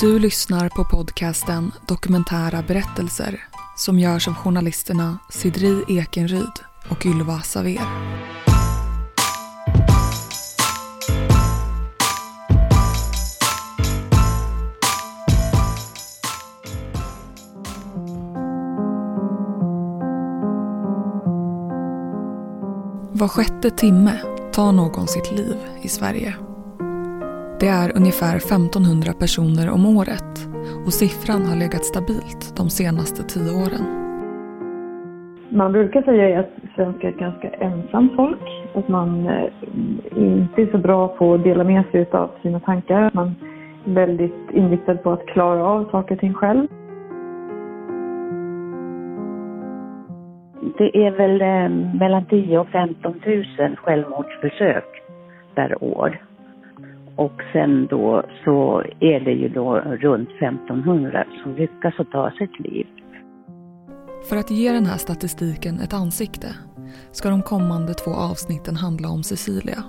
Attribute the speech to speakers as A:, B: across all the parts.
A: Du lyssnar på podcasten Dokumentära berättelser som görs av journalisterna Sidri Ekenryd och Ylva Saver. Var sjätte timme tar någon sitt liv i Sverige. Det är ungefär 1500 personer om året och siffran har legat stabilt de senaste tio åren.
B: Man brukar säga att svenskar är ett ganska ensamt folk. Att man eh, inte är så bra på att dela med sig av sina tankar. Man är väldigt inriktad på att klara av saker och ting själv.
C: Det är väl eh, mellan 10 och 15 000 självmordsförsök per år. Och sen då så är det ju då runt 1500 som lyckas att ta sitt liv.
A: För att ge den här statistiken ett ansikte ska de kommande två avsnitten handla om Cecilia.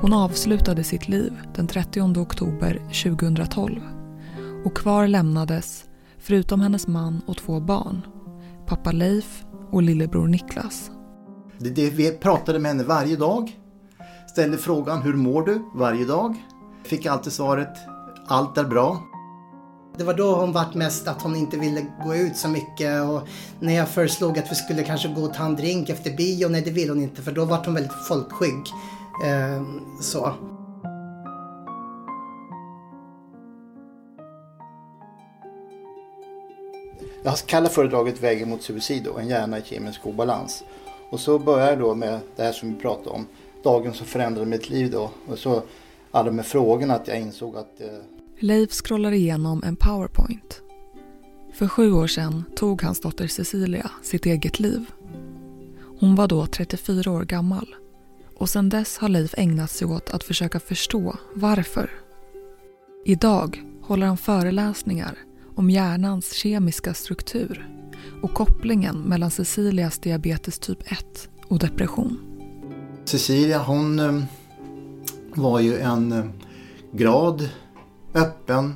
A: Hon avslutade sitt liv den 30 oktober 2012 och kvar lämnades, förutom hennes man och två barn, pappa Leif och lillebror Niklas.
D: Det, det, vi pratade med henne varje dag. Ställde frågan hur mår du varje dag. Fick alltid svaret allt är bra.
E: Det var då hon vart mest att hon inte ville gå ut så mycket och när jag föreslog att vi skulle kanske gå och ta en drink efter bio, nej det ville hon inte för då vart hon väldigt folkskygg. Eh, så.
D: Jag kallar föredraget Vägen mot suicid och en hjärna i kemisk obalans. Och så börjar jag då med det här som vi pratade om. Dagen som förändrade mitt liv då. Och så alla de här frågorna att jag insåg att... Eh...
A: Leif scrollar igenom en powerpoint. För sju år sedan tog hans dotter Cecilia sitt eget liv. Hon var då 34 år gammal. Och sedan dess har Leif ägnat sig åt att försöka förstå varför. Idag håller han föreläsningar om hjärnans kemiska struktur och kopplingen mellan Cecilias diabetes typ 1 och depression.
D: Cecilia hon eh, var ju en eh, glad, öppen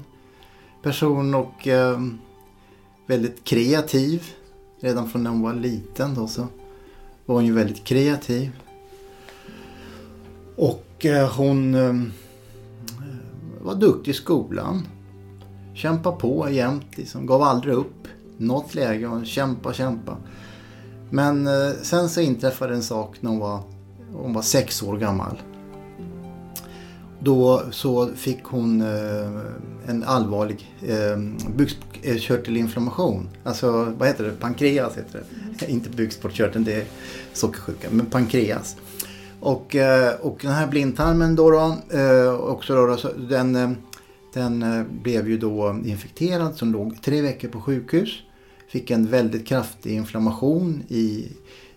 D: person och eh, väldigt kreativ. Redan från när hon var liten då så var hon ju väldigt kreativ. Och hon var duktig i skolan kämpa på jämt, liksom, gav aldrig upp. Något läge och kämpa, kämpa. Men sen så inträffade en sak när hon var, hon var sex år gammal. Då så fick hon eh, en allvarlig eh, bukspottkörtelinflammation. Alltså vad heter det? Pankreas heter det. Inte bukspottkörteln, det är sockersjuka, men pankreas. Och, eh, och den här blindtarmen då, då eh, också då, då den eh, den eh, blev ju då infekterad som låg tre veckor på sjukhus. Fick en väldigt kraftig inflammation i,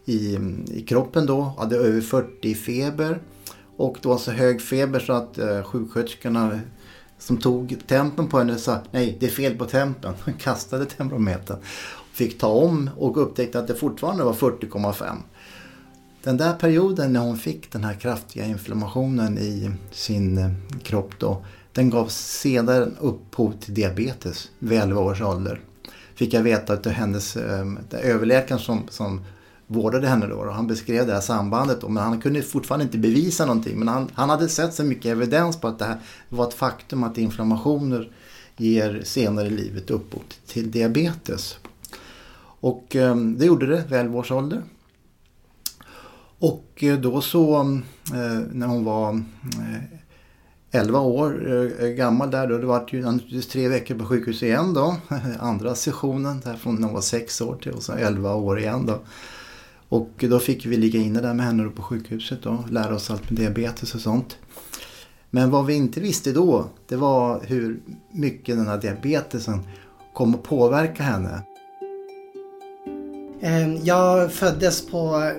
D: i, i kroppen då. Hade över 40 feber. Och det var så hög feber så att eh, sjuksköterskorna som tog tempen på henne sa nej det är fel på tempen. Kastade temperometern. Fick ta om och upptäckte att det fortfarande var 40,5. Den där perioden när hon fick den här kraftiga inflammationen i sin eh, kropp då den gav sedan upphov till diabetes vid 11 års ålder. Fick jag veta att hennes eh, överläkaren som, som vårdade henne då, och han beskrev det här sambandet. Då, men han kunde fortfarande inte bevisa någonting. Men han, han hade sett så mycket evidens på att det här var ett faktum att inflammationer ger senare i livet upphov till diabetes. Och eh, det gjorde det vid 11 års ålder. Och eh, då så eh, när hon var eh, 11 år eh, gammal där då. Det var ju naturligtvis tre veckor på sjukhus igen då. Andra sessionen där från när hon var 6 år till och så 11 år igen då. Och då fick vi ligga inne där med henne på sjukhuset och lära oss allt med diabetes och sånt. Men vad vi inte visste då, det var hur mycket den här diabetesen kom att påverka henne.
E: Ehm, jag föddes på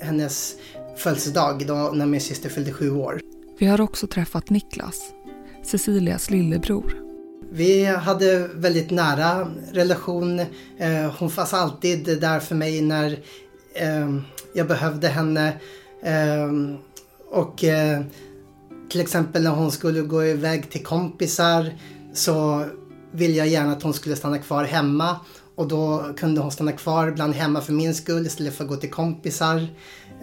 E: hennes födelsedag då när min syster fyllde sju år.
A: Vi har också träffat Niklas, Cecilias lillebror.
E: Vi hade väldigt nära relation. Eh, hon fanns alltid där för mig när eh, Ehm, jag behövde henne. Ehm, eh, och till exempel när hon skulle gå iväg till kompisar så ville jag gärna att hon skulle stanna kvar hemma och då kunde hon stanna kvar ibland hemma för min skull istället för att gå till kompisar.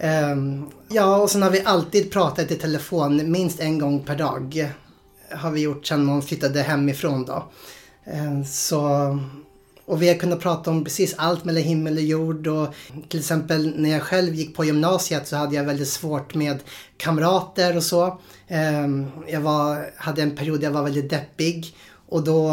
E: Ehm, ja, och sen har vi alltid pratat i telefon minst en gång per dag. Har vi gjort sedan hon flyttade hemifrån då. Så, och vi har kunnat prata om precis allt mellan himmel och jord. Och till exempel när jag själv gick på gymnasiet så hade jag väldigt svårt med kamrater och så. Ehm, jag var, hade en period där jag var väldigt deppig. Och då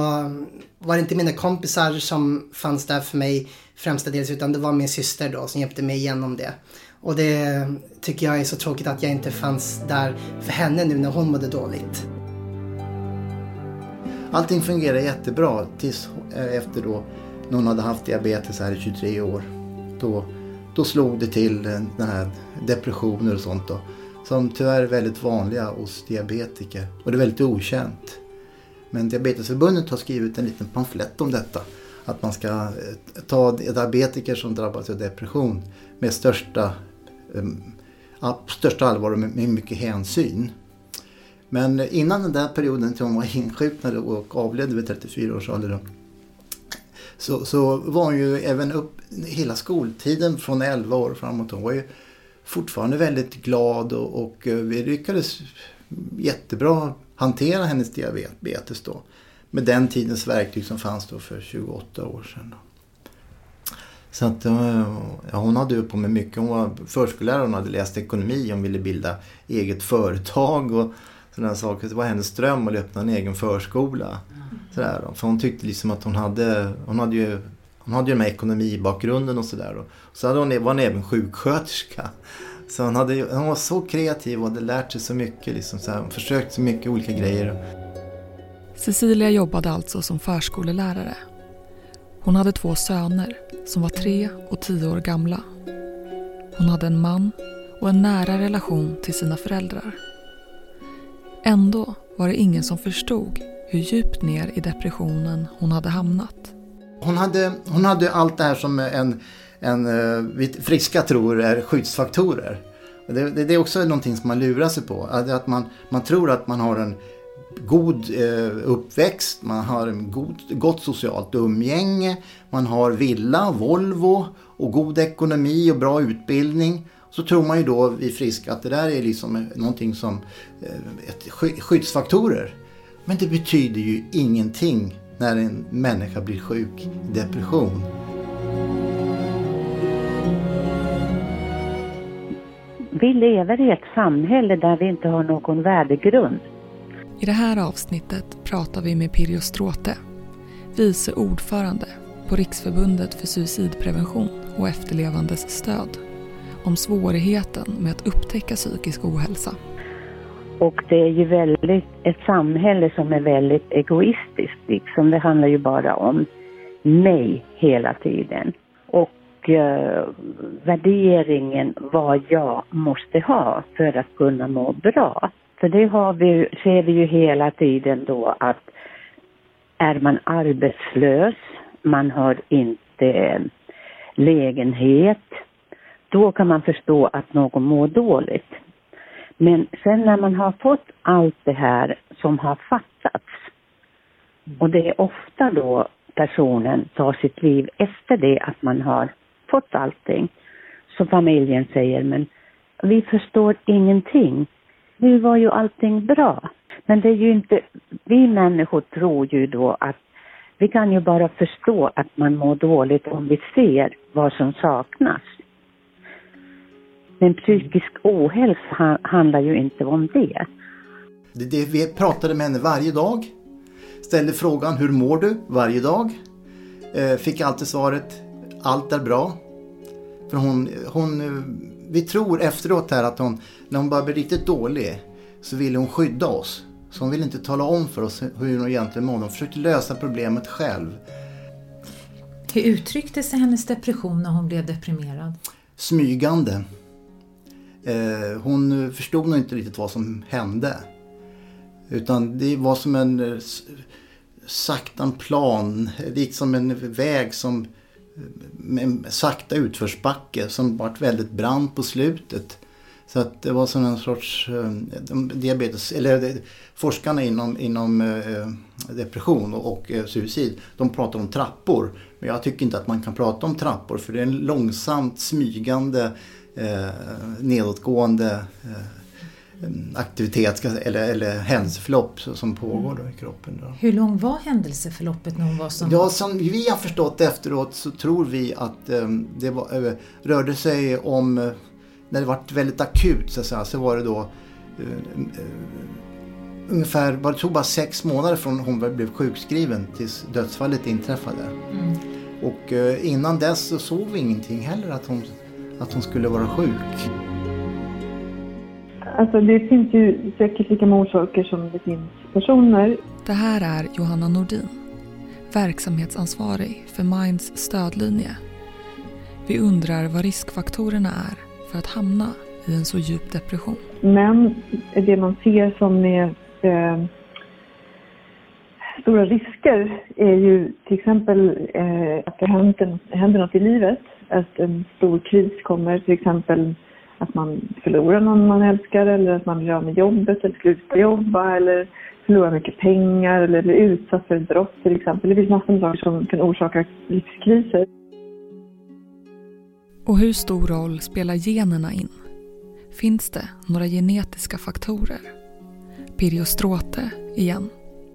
E: var det inte mina kompisar som fanns där för mig främstadels utan det var min syster då som hjälpte mig igenom det. Och det tycker jag är så tråkigt att jag inte fanns där för henne nu när hon mådde dåligt.
D: Allting fungerade jättebra tills eh, efter då någon hade haft diabetes här i 23 år. Då, då slog det till den här depressioner och sånt då. Som tyvärr är väldigt vanliga hos diabetiker och det är väldigt okänt. Men Diabetesförbundet har skrivit en liten pamflett om detta. Att man ska eh, ta diabetiker som drabbas av depression med största, eh, största allvar och med mycket hänsyn. Men innan den där perioden till hon var insjuknad och avled vid 34 års ålder så, så var hon ju även upp hela skoltiden från 11 år framåt. Hon var ju fortfarande väldigt glad och, och eh, vi lyckades jättebra hantera hennes diabetes då. Med den tidens verktyg som fanns då för 28 år sedan. Då. Så att, eh, ja, hon hade ju på med mycket. Hon var förskollärare, hon hade läst ekonomi, hon ville bilda eget företag och sådana saker. Det var hennes dröm att öppna en egen förskola. Sådär, för hon tyckte liksom att hon hade, hon hade ju hon hade ju med ekonomibakgrunden och sådär. Så hade hon, var hon även sjuksköterska. Så hon, hade, hon var så kreativ och hade lärt sig så mycket. Liksom, så här, försökt så mycket olika grejer.
A: Cecilia jobbade alltså som förskolelärare. Hon hade två söner som var tre och tio år gamla. Hon hade en man och en nära relation till sina föräldrar. Ändå var det ingen som förstod hur djupt ner i depressionen hon hade hamnat.
D: Hon hade, hon hade allt det här som en en, eh, friska tror är skyddsfaktorer. Det, det, det, är också någonting som man lurar sig på. Att man, man tror att man har en god eh, uppväxt, man har en god, gott socialt umgänge, man har villa, Volvo och god ekonomi och bra utbildning. Så tror man ju då vid friska att det där är liksom någonting som eh, ett skyddsfaktorer. Men det betyder ju ingenting när en människa blir sjuk i depression.
C: Vi lever i ett samhälle där vi inte har någon värdegrund.
A: I det här avsnittet pratar vi med Pirjo Stråte, vice ordförande på Riksförbundet för suicidprevention och efterlevandes stöd om svårigheten med att upptäcka psykisk ohälsa.
C: Och det är ju väldigt ett samhälle som är väldigt egoistiskt. Liksom. Det handlar ju bara om mig hela tiden. Och eh, värderingen vad jag måste ha för att kunna må bra. För det har vi, ser vi ju hela tiden då att är man arbetslös, man har inte eh, lägenhet, då kan man förstå att någon mår dåligt. Men sen när man har fått allt det här som har fattats, och det är ofta då personen tar sitt liv efter det att man har fått allting. Så familjen säger, men vi förstår ingenting. Nu var ju allting bra. Men det är ju inte, vi människor tror ju då att vi kan ju bara förstå att man mår dåligt om vi ser vad som saknas. Men psykisk ohälsa handlar ju inte om det.
D: det, det vi pratade med henne varje dag. Ställde frågan hur mår du varje dag? Eh, fick alltid svaret allt är bra. För hon, hon, vi tror efteråt här att hon, när hon började bli riktigt dålig så ville hon skydda oss. Så hon ville inte tala om för oss hur hon egentligen mådde. Hon försökte lösa problemet själv.
F: Hur uttryckte sig hennes depression när hon blev deprimerad?
D: Smygande. Eh, hon förstod nog inte riktigt vad som hände. Utan det var som en eh, sakta plan, liksom en väg som eh, med en sakta utförsbacke som vart väldigt brant på slutet. Så att det var som en sorts eh, diabetes, eller eh, forskarna inom, inom eh, depression och, och eh, suicid, de pratar om trappor. Men jag tycker inte att man kan prata om trappor för det är en långsamt smygande eh, nedåtgående eh, aktivitet eller, eller händelseförlopp som pågår då i kroppen. Då.
F: Hur lång var händelseförloppet när hon var som...
D: Ja, som vi har förstått efteråt så tror vi att eh, det var, eh, rörde sig om, eh, när det var väldigt akut så, att säga, så var det då eh, ungefär, det tog bara sex månader från hon blev sjukskriven tills dödsfallet inträffade. Mm. Och eh, innan dess så såg vi ingenting heller att hon, att hon skulle vara sjuk.
B: Alltså det finns ju säkert lika många orsaker som det finns personer.
A: Det här är Johanna Nordin, verksamhetsansvarig för Minds stödlinje. Vi undrar vad riskfaktorerna är för att hamna i en så djup depression.
B: Men det man ser som är eh, stora risker är ju till exempel eh, att det händer, händer något i livet. Att en stor kris kommer, till exempel att man förlorar någon man älskar eller att man blir av med jobbet eller slutar jobba eller förlorar mycket pengar eller blir utsatt för ett brott till exempel. Det finns massor med saker som kan orsaka livskriser.
A: Och hur stor roll spelar generna in? Finns det några genetiska faktorer? Pirjo Stråte igen.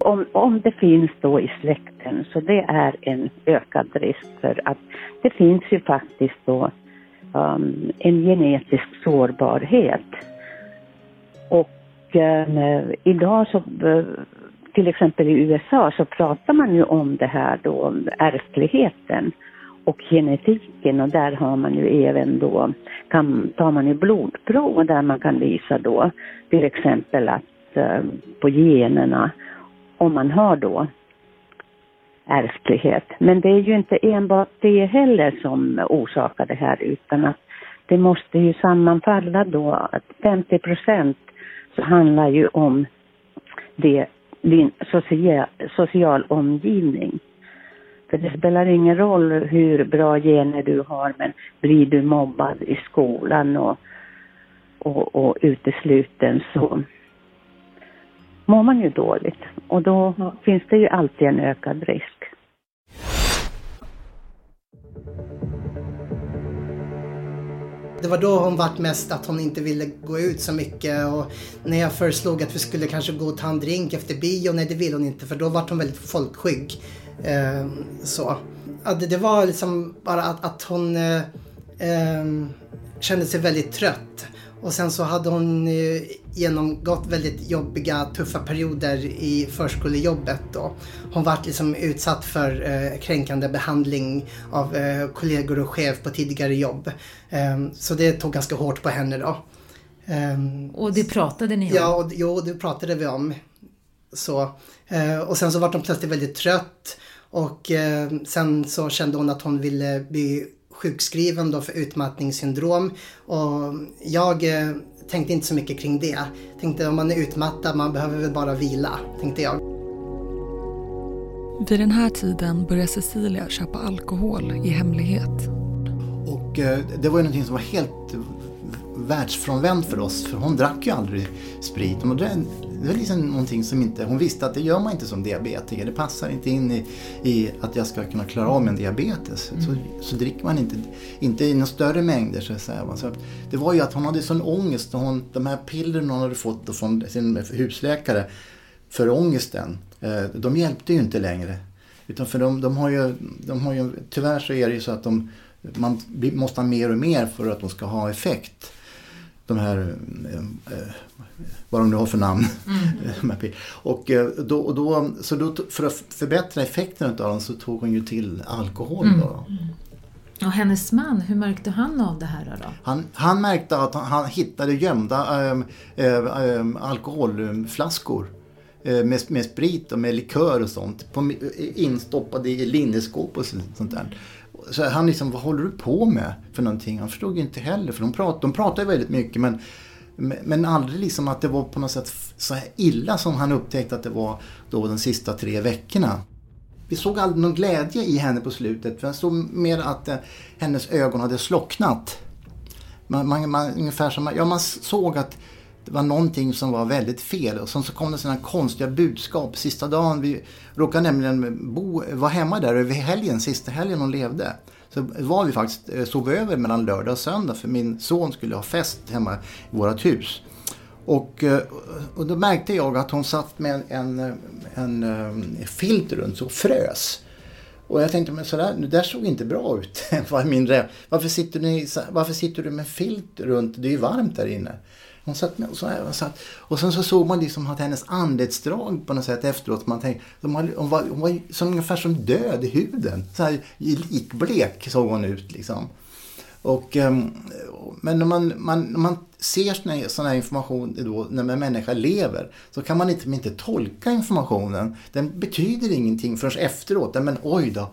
C: Om, om det finns då i släkten så det är en ökad risk för att det finns ju faktiskt då um, en genetisk sårbarhet. Och um, idag så eh, till exempel i USA så pratar man ju om det här då, om ärftligheten och genetiken och där har man ju även då, kan, tar man ju blodprov där man kan visa då till exempel att Eh, på generna om man har då ärftlighet. Men det är ju inte enbart det heller som orsakar det här utan att det måste ju sammanfalla då att 50 procent så handlar ju om det, din social, social omgivning. För det spelar ingen roll hur bra gener du har men blir du mobbad i skolan och, och, och utesluten så mår man ju dåligt och då ja. finns det ju alltid en ökad risk.
E: Det var då hon vart mest att hon inte ville gå ut så mycket och när jag föreslog att vi skulle kanske gå och ta en drink efter bio, nej det ville hon inte för då vart hon väldigt folkskygg. Eh, så. Det, det, var liksom bara att, att hon eh, eh, kände sig väldigt trött. Och sen så hade hon eh, genomgått väldigt jobbiga, tuffa perioder i förskolejobbet. Då. Hon vart liksom utsatt för eh, kränkande behandling av eh, kollegor och chef på tidigare jobb. Eh, så det tog ganska hårt på henne då.
F: Ehm, och det pratade ni om?
E: Ja, och, jo, det pratade vi om. Så, och sen så vart hon plötsligt väldigt trött. Och sen så kände hon att hon ville bli sjukskriven då för utmattningssyndrom. Och jag eh, tänkte inte så mycket kring det. Tänkte om man är utmattad, man behöver väl bara vila, tänkte jag.
A: Vid den här tiden börjar Cecilia köpa alkohol i hemlighet.
D: Och eh, det var ju någonting som var helt världsfrånvänt för oss, för hon drack ju aldrig sprit. Och det, var liksom någonting som inte, hon visste att det gör man inte som diabetiker. Det passar inte in i, i att jag ska kunna klara av en diabetes. Mm. Så, så dricker man inte, inte i några större mängder så att säga. Så det var ju att hon hade sån ångest. Och hon, de här pillerna hon hade fått från sin husläkare för ångesten, eh, de hjälpte ju inte längre. Utan för de, de, har ju, de har ju, tyvärr så är det ju så att de, man måste ha mer och mer för att de ska ha effekt de här, eh, eh, vad de nu har för namn. Mm. och eh, då, och då, så då, för att förbättra effekten av dem så tog hon ju till alkohol. Mm. Då.
F: Och hennes man, hur märkte han av det här då?
D: Han, han märkte att han, han hittade gömda äh, äh, alkoholflaskor med, med sprit och med likör och sånt. På, instoppade i linneskåp och sånt där så han liksom, vad håller du på med för någonting? Han förstod ju inte heller, för de, prat, de pratade väldigt mycket men, men aldrig liksom att det var på något sätt så här illa som han upptäckte att det var då de sista tre veckorna. Vi såg aldrig någon glädje i henne på slutet, för jag såg mer att eh, hennes ögon hade slocknat. Man, man, man, ungefär som, ja, man såg att det var någonting som var väldigt fel och sen så kom det sådana konstiga budskap sista dagen. Vi råkade nämligen bo, vara hemma där över helgen, sista helgen hon levde. Så var vi faktiskt, eh, sov över mellan lördag och söndag för min son skulle ha fest hemma i vårt hus. Och, eh, och då märkte jag att hon satt med en, eh, en, en, en filt runt och frös. Och jag tänkte, men sådär, det där såg inte bra ut. varför, sitter ni, varför sitter du med filt runt? Det är ju varmt där inne. Hon satt med och så här, och, satt, och sen så såg man liksom att hennes andetsdrag på något sätt efteråt. Man tänkte, hon, var, hon var som, ungefär som död i huden. Så här likblek såg hon ut liksom. Och, ehm, men när man, man, när man ser sån här information då, när en människa lever så kan man inte, inte tolka informationen. Den betyder ingenting förrän efteråt. Men oj då,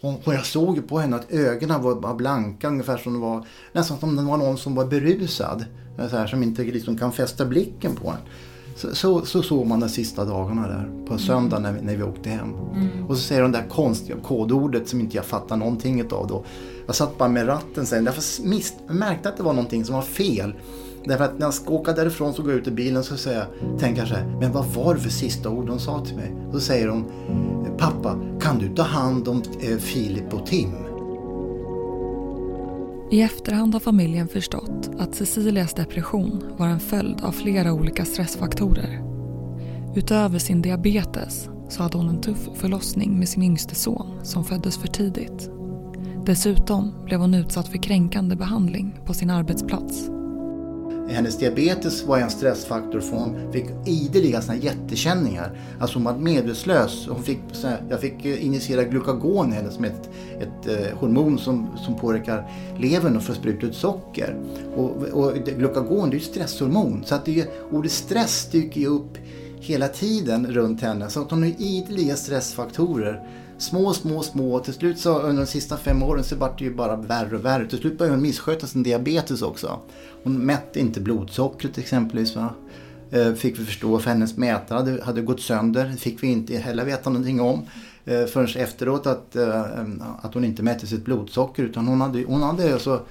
D: hon, jag såg ju på henne att ögonen var blanka ungefär som det var, nästan som det var någon som var berusad. Så här, som inte liksom kan fästa blicken på en. Så, så, så såg man de sista dagarna där på söndagen när vi, när vi åkte hem. Mm. Och så säger de där konstiga kodordet som inte jag fattar någonting av då. Jag satt bara med ratten sen. Därför märkte att det var någonting som var fel. Därför att när jag ska åka därifrån så går jag ut i bilen så säger jag, tänker jag så här, men vad var det för sista ord hon sa till mig? Då säger hon, pappa kan du ta hand om eh, Filip och Tim?
A: I efterhand har familjen förstått att Cecilias depression var en följd av flera olika stressfaktorer. Utöver sin diabetes så hade hon en tuff förlossning med sin yngste son som föddes för tidigt. Dessutom blev hon utsatt för kränkande behandling på sin arbetsplats
D: hennes diabetes var en stressfaktor för hon fick ideliga såna jättekänningar. Alltså hon var medvetslös. Hon fick, här, jag fick eh, injicera glukagon i henne som är ett, ett eh, hormon som, som påverkar levern och får spruta ut socker. Och, och glukagon det är ju stresshormon. Så att det, ordet stress dyker ju upp hela tiden runt henne. Så att hon har ideliga stressfaktorer små, små, små. Till slut så under de sista fem åren så vart det ju bara värre och värre. Till slut började hon missköta sin diabetes också. Hon mätte inte blodsockret exempelvis. Va? Eh, fick vi förstå för hennes mätare hade, hade gått sönder. Det fick vi inte heller veta någonting om. Eh, förrän efteråt att, eh, att hon inte mätte sitt blodsocker utan hon hade, hon hade alltså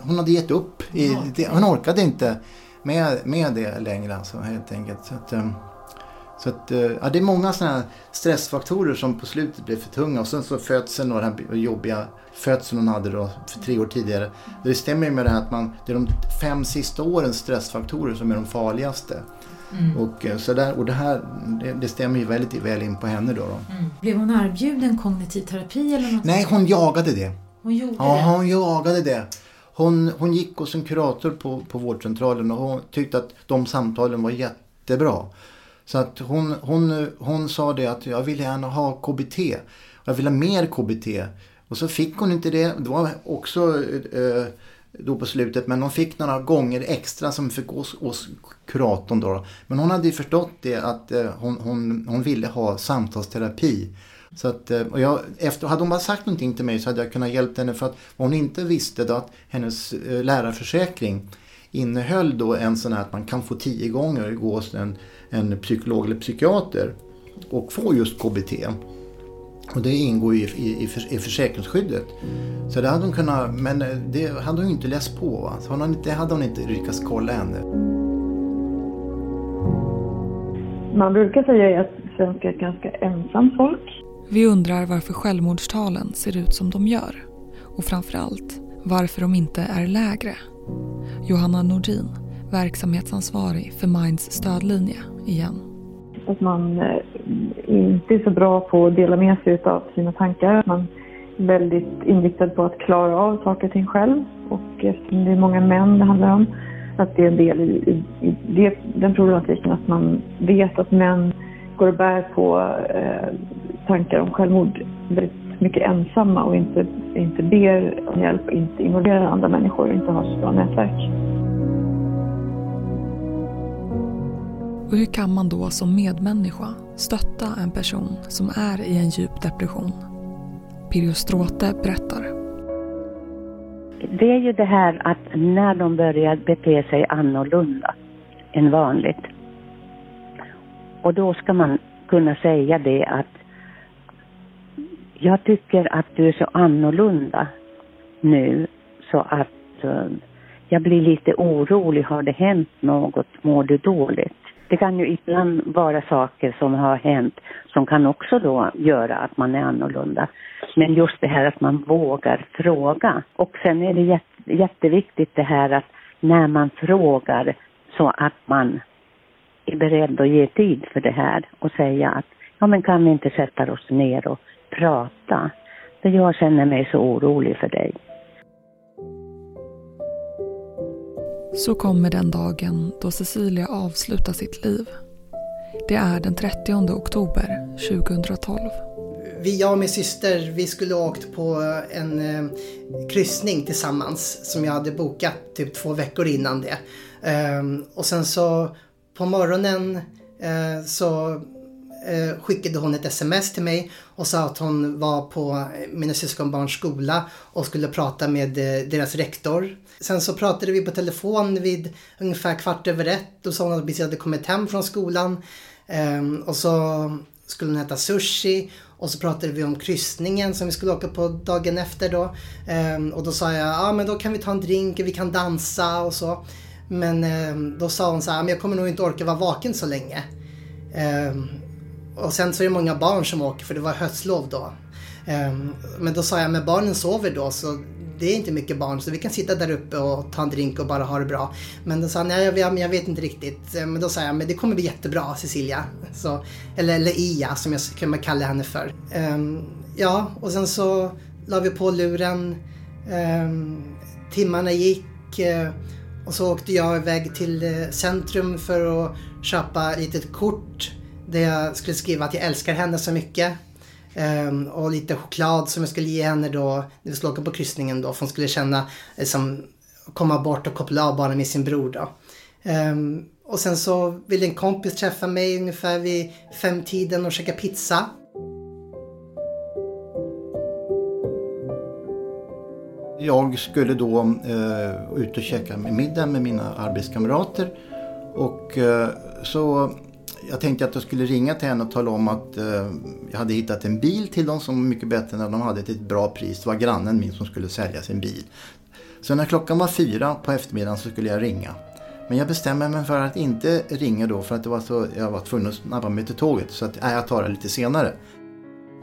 D: hon hade gett upp. I, hon orkade inte med, med det längre alltså, helt enkelt. Så att, så att, eh, ja, det är många sådana stressfaktorer som på slutet blev för tunga och sen så födseln och den här jobbiga födseln hon hade då för tre år tidigare. Det stämmer ju med det här att man, det är de fem sista årens stressfaktorer som är de farligaste. Mm. Och, eh, så där, och det här det, det, stämmer ju väldigt väl in på henne då. då.
F: Mm. Blev hon erbjuden kognitiv terapi eller något?
D: Nej, hon jagade det.
F: Hon gjorde
D: ja,
F: det?
D: hon jagade det. Hon, hon gick hos en kurator på, på vårdcentralen och hon tyckte att de samtalen var jättebra. Så att hon, hon, hon sa det att jag vill gärna ha KBT. Jag vill ha mer KBT. Och så fick hon inte det. Det var också eh, då på slutet. Men hon fick några gånger extra som fick hos, hos kuratorn då. Men hon hade ju förstått det att eh, hon, hon, hon ville ha samtalsterapi. Så att, eh, och jag, efter, hade hon bara sagt någonting till mig så hade jag kunnat hjälpa henne för att hon inte visste då att hennes eh, lärarförsäkring innehöll då en sån här att man kan få tio gånger gå hos en, en psykolog eller psykiater och få just KBT. Och det ingår ju i, i, i försäkringsskyddet. Så det hade hon kunnat, men det hade hon inte läst på. Va? Så hon, det hade hon inte lyckats kolla ännu.
B: Man brukar säga att svenskar är ett ganska ensamt folk.
A: Vi undrar varför självmordstalen ser ut som de gör. Och framförallt varför de inte är lägre. Johanna Nordin, verksamhetsansvarig för Minds stödlinje, igen.
B: Att man eh, inte är så bra på att dela med sig av sina tankar. Man är väldigt inriktad på att klara av saker och ting själv. Och eftersom det är många män det handlar om, att det är en del i, i, i det, den problematiken att man vet att män går och bär på eh, tankar om självmord väldigt mycket ensamma och inte, inte ber om hjälp och inte involverar andra människor och inte har så bra nätverk.
A: Och hur kan man då som medmänniska stötta en person som är i en djup depression? Pirjo Stråte berättar.
C: Det är ju det här att när de börjar bete sig annorlunda än vanligt. Och då ska man kunna säga det att jag tycker att du är så annorlunda nu Så att uh, jag blir lite orolig. Har det hänt något? Mår du dåligt? Det kan ju ibland vara saker som har hänt som kan också då göra att man är annorlunda. Men just det här att man vågar fråga. Och sen är det jätte, jätteviktigt det här att när man frågar så att man är beredd att ge tid för det här och säga att ja men kan vi inte sätta oss ner och prata? För jag känner mig så orolig för dig.
A: Så kommer den dagen då Cecilia avslutar sitt liv. Det är den 30 oktober 2012.
E: Vi, jag och min syster, vi skulle ha åkt på en eh, kryssning tillsammans som jag hade bokat typ två veckor innan det. Um, och sen så på morgonen eh, så Eh, skickade hon ett sms till mig och sa att hon var på mina syskonbarns skola och skulle prata med eh, deras rektor. Sen så pratade vi på telefon vid ungefär kvart över ett. Då sa hon att vi hade kommit hem från skolan. Ehm, och så skulle hon äta sushi och så pratade vi om kryssningen som vi skulle åka på dagen efter då. Ehm, och då sa jag, ja men då kan vi ta en drink, vi kan dansa och så. Men ehm, då sa hon så här, men jag kommer nog inte orka vara vaken så länge. Och sen så är det många barn som åker för det var höstlov då. Ehm, men då sa jag, men barnen sover då så det är inte mycket barn så vi kan sitta där uppe och ta en drink och bara ha det bra. Men då sa han, nej jag, jag vet inte riktigt. Ehm, men då sa jag, men det kommer bli jättebra Cecilia. Så, eller, eller Ia som jag kunde kalla henne för. Um, ja, och sen så la vi på luren. Um, timmarna gick. Uh, och så åkte jag iväg till uh, centrum för att köpa ett litet kort där jag skulle skriva att jag älskar henne så mycket. Um, och lite choklad som jag skulle ge henne då när vi skulle åka på kryssningen då. För hon skulle känna, liksom, komma bort och koppla av barnen med sin bror då. Um, och sen så ville en kompis träffa mig ungefär vid femtiden och käka pizza.
D: Jag skulle då uh, ut och käka middag med mina arbetskamrater. Och uh, så jag tänkte att jag skulle ringa till henne och tala om att eh, jag hade hittat en bil till dem som var mycket bättre när de hade till ett bra pris. Det var grannen min som skulle sälja sin bil. Så när klockan var fyra på eftermiddagen så skulle jag ringa. Men jag bestämde mig för att inte ringa då för att det var så, jag var tvungen att snabba mig till tåget. Så att, nej, jag tar det lite senare.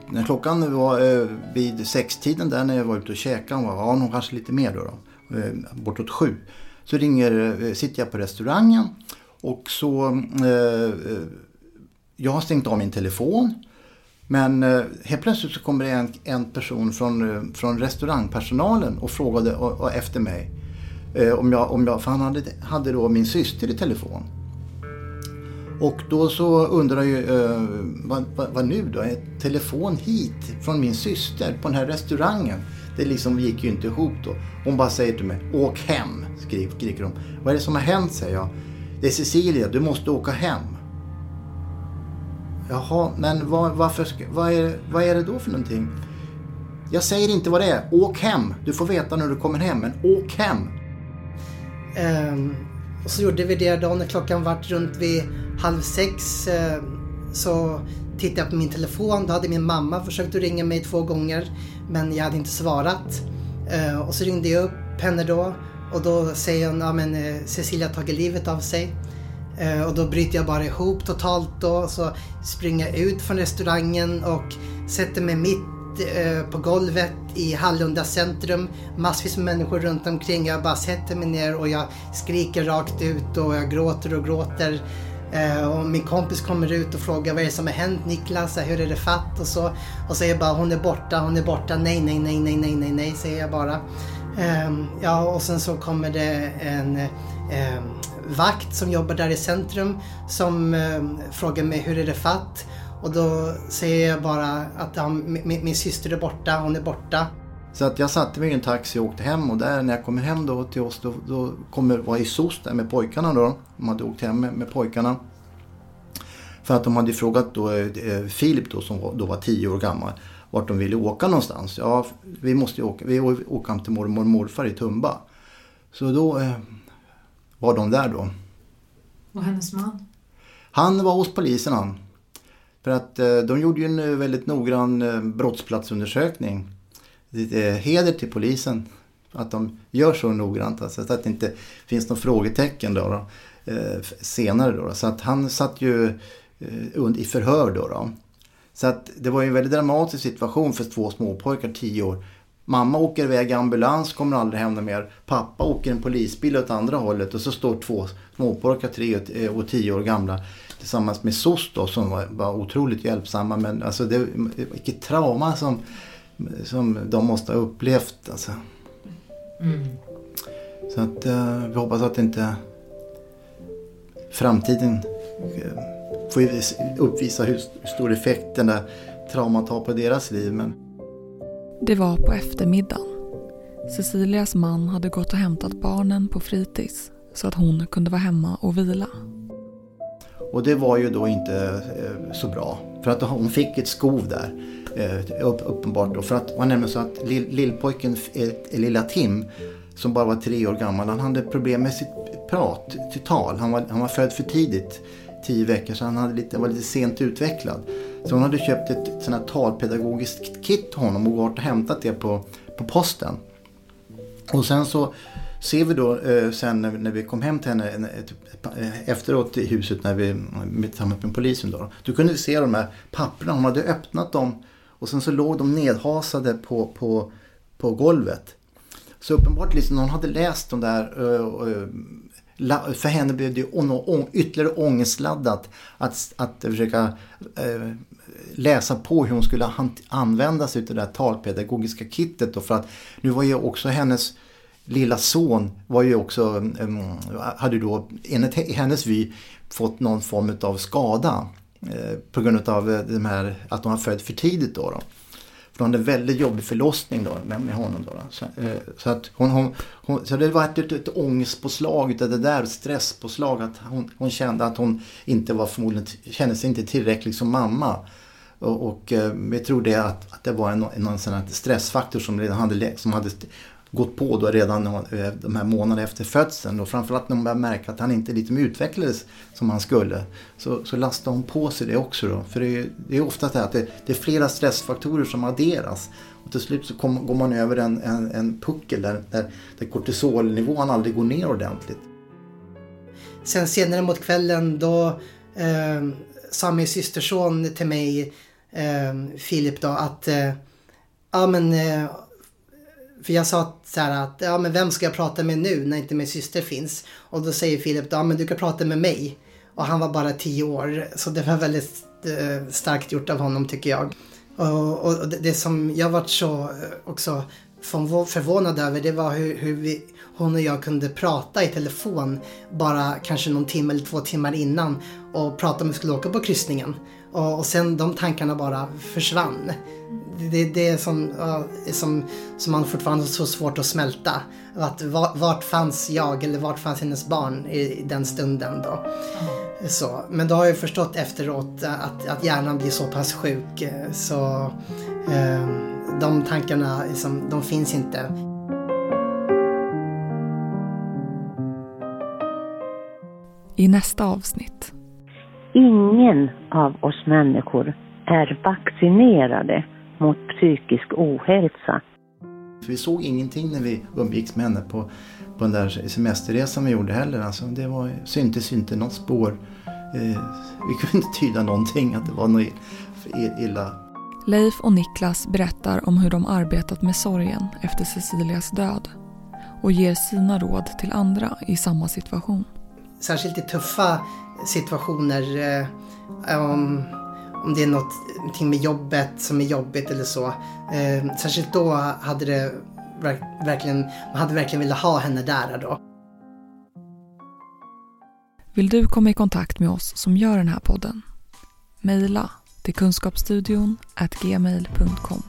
D: När klockan var eh, vid sextiden där när jag var ute och käkade, var ja, kanske lite mer då, då eh, bortåt sju. Så ringer, eh, sitter jag på restaurangen och så, eh, eh, jag har stängt av min telefon. Men eh, helt plötsligt så kommer det en, en person från, eh, från restaurangpersonalen och frågade och, och efter mig. Eh, om jag, om jag, för han hade, hade då min syster i telefon. Och då så undrar jag ju, eh, vad, vad, vad, nu då? Ett telefon hit från min syster på den här restaurangen. Det liksom gick ju inte ihop då. Hon bara säger till mig, åk hem, skriker hon. Vad är det som har hänt, säger jag. Det är Cecilia, du måste åka hem. Jaha, men vad, varför, vad, är, vad är det då för någonting? Jag säger inte vad det är. Åk hem. Du får veta när du kommer hem, men åk hem.
E: Um, och så gjorde vi det då när klockan var runt vid halv sex. Uh, så tittade jag på min telefon. Då hade min mamma försökt att ringa mig två gånger, men jag hade inte svarat. Uh, och så ringde jag upp henne då och då säger hon, ja men eh, Cecilia har tagit livet av sig. Eh, och då bryter jag bara ihop totalt då. Så springer jag ut från restaurangen och sätter mig mitt eh, på golvet i Hallunda centrum. Massvis med människor runt omkring. Jag bara sätter mig ner och jag skriker rakt ut och jag gråter och gråter. Eh, och min kompis kommer ut och frågar vad är det som har hänt Niklas? Hur är det fatt? Och så. Och säger bara hon är borta, hon är borta. Nej, nej, nej, nej, nej, nej, nej, säger jag bara. Um, ja, och sen så kommer det en um, vakt som jobbar där i centrum som um, frågar mig hur är det fatt? Och då säger jag bara att ja, min, min syster är borta, hon är borta.
D: Så att jag satte mig i en taxi och åkte hem och där när jag kommer hem då till oss då, då kommer var i SOS där med pojkarna då. De hade åkt hem med, med pojkarna. För att de hade frågat då eh, Filip då som då var tio år gammal vart de ville åka någonstans. Ja, vi måste åka, vi åker hem till mormor och morfar i Tumba. Så då eh, var de där då.
F: Och hennes man?
D: Han var hos polisen han. För att eh, de gjorde ju en eh, väldigt noggrann eh, brottsplatsundersökning. Eh, heder till polisen. att de gör så noggrant. Alltså, så att det inte finns några frågetecken då, då eh, senare. Då, Så att han satt ju i förhör då. då. Så att det var ju en väldigt dramatisk situation för två småpojkar, tio år. Mamma åker iväg i ambulans, kommer aldrig hem mer. Pappa åker en polisbil åt andra hållet och så står två småpojkar, tre och tio år gamla tillsammans med SOS då, som var, var otroligt hjälpsamma. Men alltså det, vilket trauma som, som de måste ha upplevt. Alltså. Mm. Så att uh, vi hoppas att inte framtiden får uppvisa hur stor effekt den där traumat har på deras liv. Men...
A: Det var på eftermiddagen. Cecilias man hade gått och hämtat barnen på fritids så att hon kunde vara hemma och vila.
D: Och det var ju då inte eh, så bra. För att hon fick ett skov där. Eh, uppenbart då. För att var nämligen så att lill, lillpojken, eh, lilla Tim, som bara var tre år gammal, han hade problem med sitt prat, till tal. Han var, han var född för tidigt, tio veckor, så han hade lite, var lite sent utvecklad. Så hon hade köpt ett sånt här talpedagogiskt kit till honom och gått och hämtat det på, på posten. Och sen så ser vi då eh, sen när, när, vi kom hem till henne efteråt i huset när vi tillsammans med polisen då. Då kunde vi se de här papperna. Hon hade öppnat dem och sen så låg de nedhasade på, på, på golvet. Så uppenbart liksom någon hade läst de där uh, för henne blev det ytterligare ångestladdat att, att försöka eh, läsa på hur hon skulle använda sig av det där talpedagogiska kittet. Då, för att nu var ju också hennes lilla son var ju också, um, hade då enligt hennes vy fått någon form av skada eh, på grund av eh, de här, att hon var född för tidigt. Då, då. För hon hade en väldigt jobbig förlossning då, med, med honom. Då, då. Så, eh, så, att hon, hon, hon, så det var ett, ett, ett ångestpåslag utav det där, stresspåslag. Att hon, hon kände att hon inte var förmodligen, kände sig inte tillräcklig som mamma. Och, och eh, jag tror det att, att det var en, en, sån stressfaktor som redan hade, som hade gått på då redan eh, de här månaderna efter födseln. Och framförallt när hon började märka att han inte liksom utvecklades som han skulle. Så, så lastade hon på sig det också då. För det är, det är ofta så att det, det, är flera stressfaktorer som adderas. Och till slut så kom, går man över en, en, en puckel där, där, där kortisolnivån aldrig går ner ordentligt.
E: Sen senare mot kvällen då eh, sa min systerson till mig, eh, Filip då, att eh, ja men eh, för jag sa så här att, ja men vem ska jag prata med nu när inte min syster finns? Och då säger Filip, ja men du kan prata med mig. Och han var bara tio år, så det var väldigt eh, starkt gjort av honom tycker jag. Och, och det, det, som jag varit så eh, också som var förvånad över det var hur, hur vi, hon och jag kunde prata i telefon bara kanske någon timme eller två timmar innan och prata om vi skulle åka på kryssningen. Och, och sen de tankarna bara försvann det, det är som, som, som man fortfarande har så svårt att smälta. Att vart fanns jag eller vart fanns hennes barn i, den stunden då. Mm. Så, men då har jag förstått efteråt att, att hjärnan blir så pass sjuk eh, så eh, de tankarna liksom, de finns inte.
A: I nästa avsnitt.
C: Ingen av oss människor är vaccinerade mot psykisk ohälsa.
D: Vi såg ingenting när vi umgicks med henne på, på den där semesterresan vi gjorde heller. Alltså, det var, syntes inte något spår. Eh, vi kunde inte tyda någonting att det var något illa.
A: Leif och Niklas berättar om hur de arbetat med sorgen efter Cecilias död och ger sina råd till andra i samma situation.
E: Särskilt i tuffa situationer eh, um om det är något med jobbet som är jobbigt eller så. Eh, särskilt då hade det verkligen, man hade verkligen velat ha henne där då.
A: Vill du komma i kontakt med oss som gör den här podden? Mejla till kunskapsstudion gmail.com